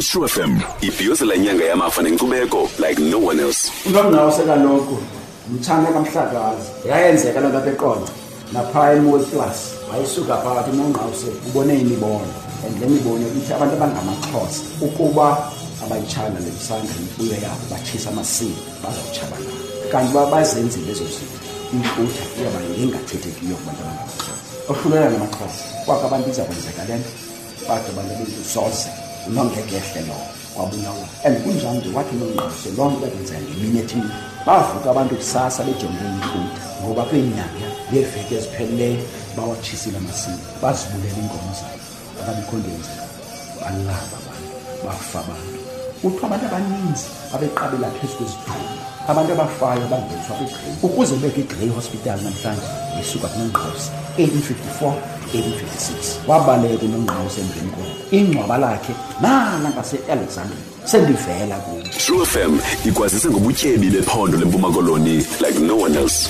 itrue fm ibhiyozela inyanga yamafa nenkcubeko like no one else. Unomngqawuse kaloku mthane kamhlakazi yayenzeka loo nto apha eqonce naphaya emol plus wayesuka phakathi unongqawuse ubone imibono and le mibono ithi abantu abangamaxhosa ukuba abayitshana le sandla imfuyo yabo batshisa amasiko bazawutshabalala kanti uba bazenzile ezo zinto inkutha iyaba yengathethekiyo kubantu abangamaxhosa. Ohlulela namaxhosa kwakho abantu iza kwenzeka le nto bade abantu bethu soze unongekehle lowo kwabulawa and kunjani nje wathi loo nto bakwenzeka ngemini bavuka abantu kusasa bejongele inkutha ngoba kweenyanga ngeeveki ezipheleleyo bawatshisile amasiko bazibulela iinkomo zabo. Akabikho nto balaba abantu bafa abantu. Kuthiwa abantu abaninzi abeqabela phezu kwezidumbu abantu abafayo bangeniswa kwigrey. Ukuze ubeke igrey hospital namhlanje isuka kunongqawuse 1854 1856 wabaleka unongqawuse emveni koko ingcwaba lakhe nala ngase-alexandria. Sendivela kuyo true fm ikwazise ngobutyebi bephondo lempuma koloni like no one else